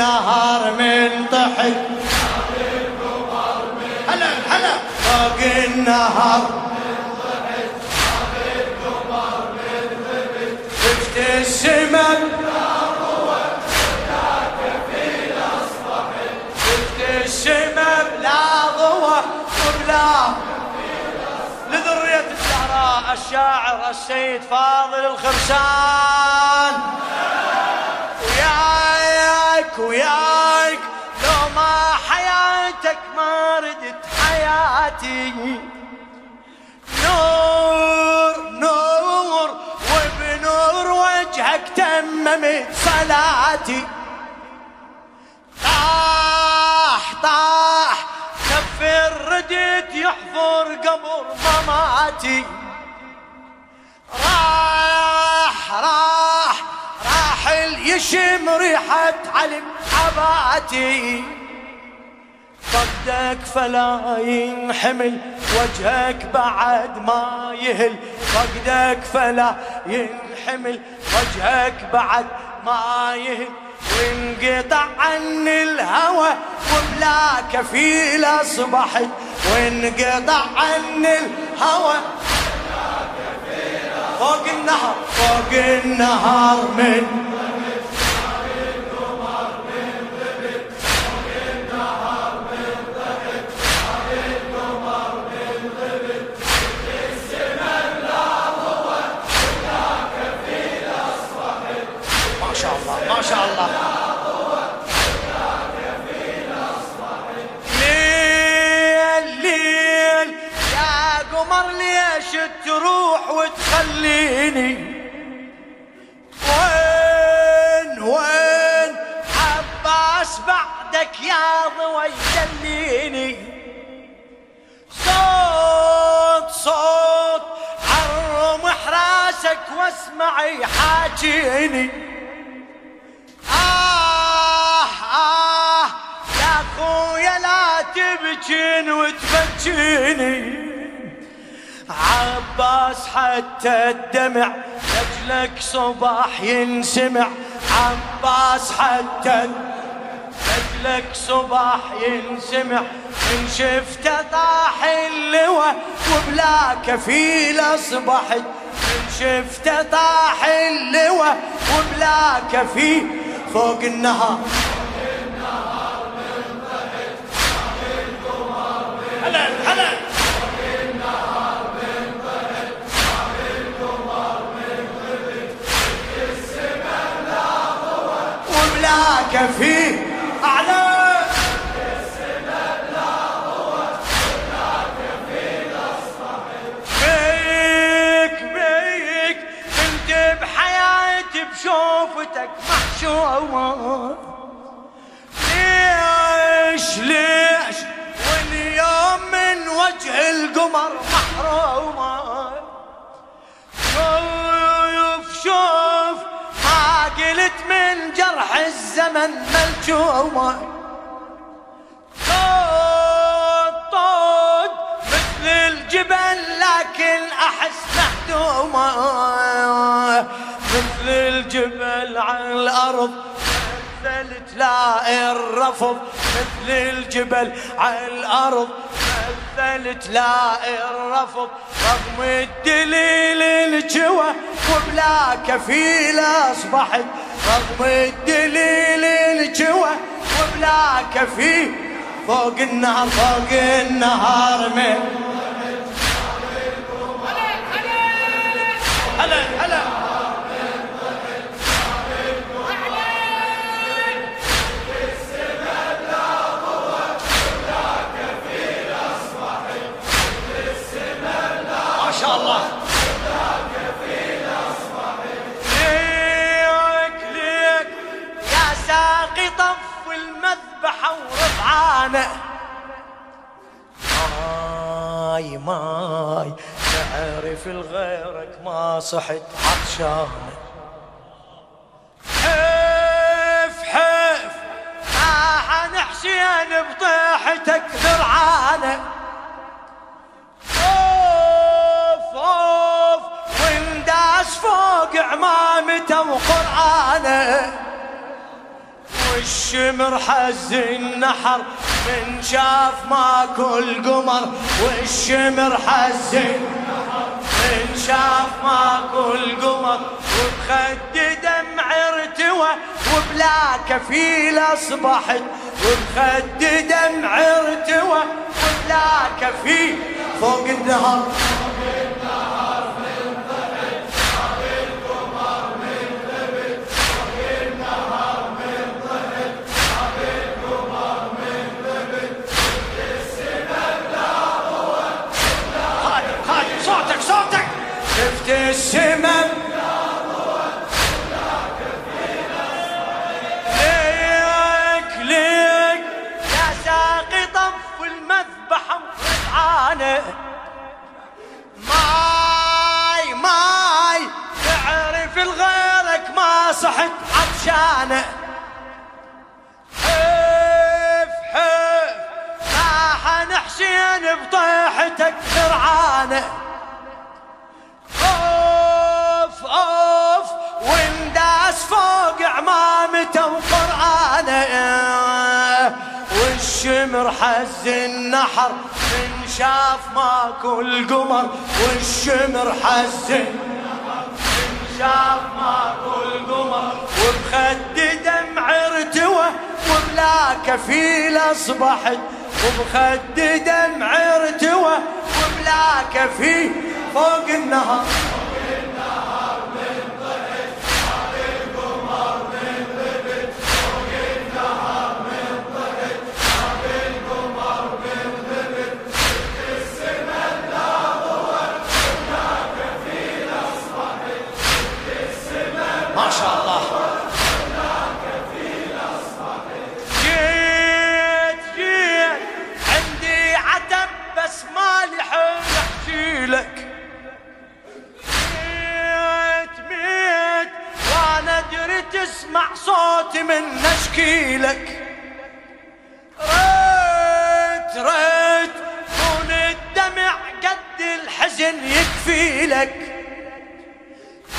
النهار من طحت هلا هلا. فوق النهار. شفت ضوء وبلا لذرية الزهراء الشاعر السيد فاضل الخرسان. وياك وياك. لو ما حياتك ما ردت حياتي. نور نور وبنور وجهك تممت صلاتي. طاح طاح كفر ردت يحفر قبر مماتي. راح راح راحل يشم ريحة علم حباتي فقدك فلا ينحمل وجهك بعد ما يهل. فقدك فلا ينحمل وجهك بعد ما يهل. وانقطع عني الهوى وبلا كفيل اصبحت وانقطع عني الهوى فوق النهر فوق النهر من ضوي يدليني صوت صوت حرم حراسك واسمعي حاجيني. آه آه يا خويا لا تبكين وتبكيني. عباس حتى الدمع رجلك صباح ينسمع. عباس حتى رجلك صباح ينسمع إن شفته طاح اللوى وبلا كفيل اصبحت إن شفته طاح اللوى وبلا كفيل فوق النهار. بشوفتك محشومة ليش ليش واليوم من وجه القمر محرومة شوف شوف ما قلت من جرح الزمن ملجومة طود طود مثل الجبل لكن أحس مهدومة على الأرض. مثل تلاقي الرفض مثل الجبل على الأرض. مثل تلاقي الرفض رغم الدليل الجوى. وبلا كفيل أصبحت رغم الدليل الجوى. وبلا كفيل. فوق النهر فوق النهار من شاء الله. ليك ليك يا ساقي طف المذبحة ورفعانه ماي ماي تعرف الغيرك ما صحت عطشانه حيف حيف. ما حنحسين بطيحتك ذرعانه عمامته وقرانه والشمر حز النحر من شاف ماكو القمر. والشمر حز من شاف ماكو القمر. وبخد دمع ارتوى وبلا كفيل اصبحت وبخد دمع ارتوى وبلا كفيل فوق النهر صحت عطشانة. حيف حيف. راح حسين بطيحتك فرعانة. أوف وانداس فوق عمامته وقرآنه والشمر حز النحر من شاف ماكو القمر. والشمر حز من شاف ماكو القمر وبخد دمع ارتوى وبلا كفيل اصبحت وبخد دمع ارتوى وبلا كفيل فوق النهر. صوتي من نشكيلك ريت ريت كون الدمع قد الحزن يكفي لك.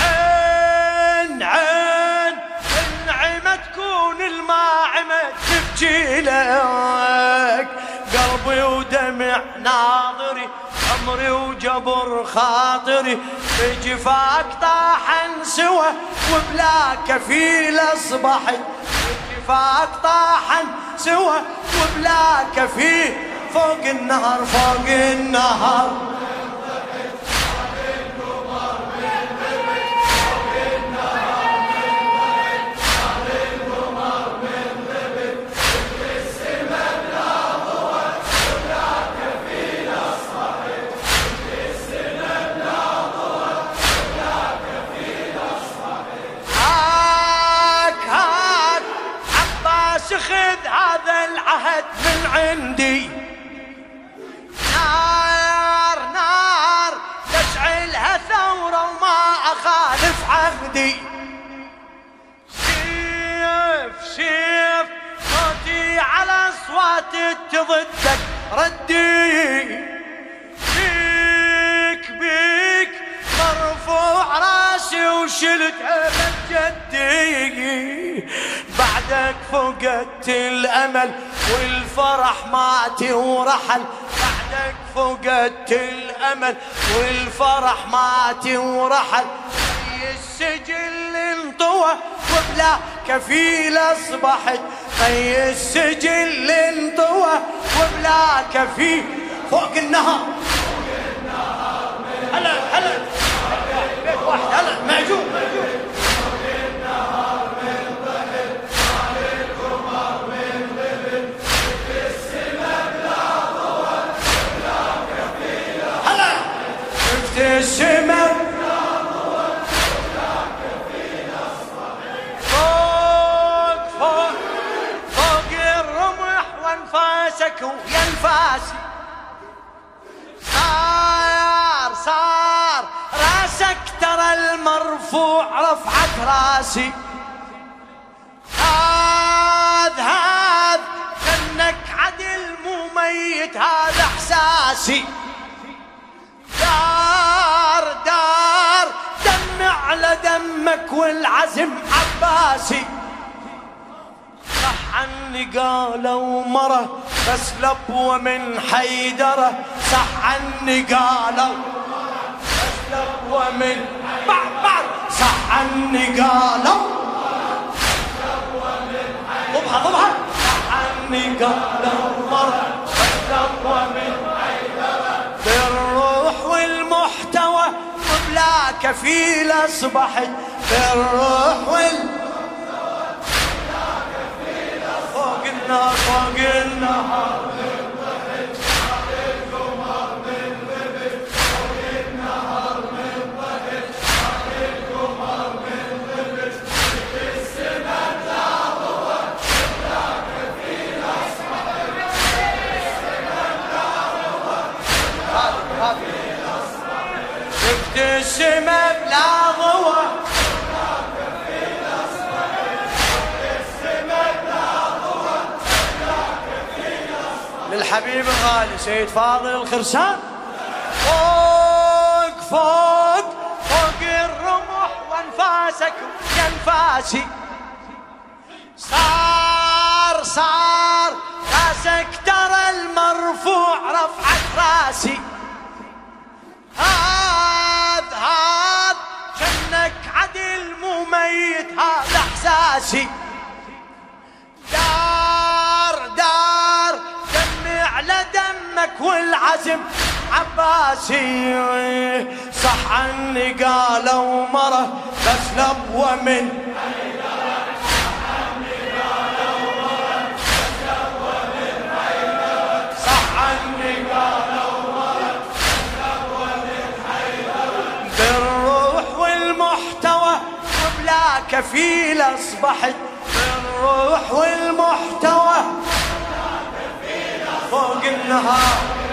عين عين النعمة تكون الماعمة تبكي لك. قلبي ودمع ناظري عمري وجبر خاطري بجفاك طاحن سوى وبلا كفيل اصبحت بجفاك طاحن سوى وبلا كفيل فوق النهر فوق النهر. عهدي سيف سيف صوتي على أصوات تضدك. ردي. بيك بيك مرفوع راسي وشلت عبد جدي. بعدك فقدت الأمل والفرح مات ورحل. بعدك فقدت الأمل والفرح مات ورحل. السجل انطوى وبلا كفيل أصبحت. في السجل انطوى وبلا كفيل. فوق النهر. هلا هلا. وانفاسك ويا انفاسي صار صار. راسك ترى المرفوع رفعت راسي. هذا هذا كأنك عدل مو ميت هذا إحساسي. دار دار دمع على دمك والعزم عباسي. عني قالوا مرة بس لبوة من حيدرة صح عني قالوا. بس لبوة من بعد بعد صح عني قالوا. ضبها ضبها صح عني قالوا. مرة بس لبوة من حيدرة. بالروح والمحتوى وبلا كفيل اصبحت بالروح والمحتوى النار فوق النهار للحبيب الغالي سيد فاضل الخرسان. فوق فوق فوق الرمح وانفاسك كانفاسي صار صار راسك ترى المرفوع رفعت راسي. هاد هاد جنك عدل مميت هذا إحساسي. والعزم عباسي. صح عني قالوا مرة بس لبوة من كفيل اصبحت بالروح والمحتوى فوق النهار.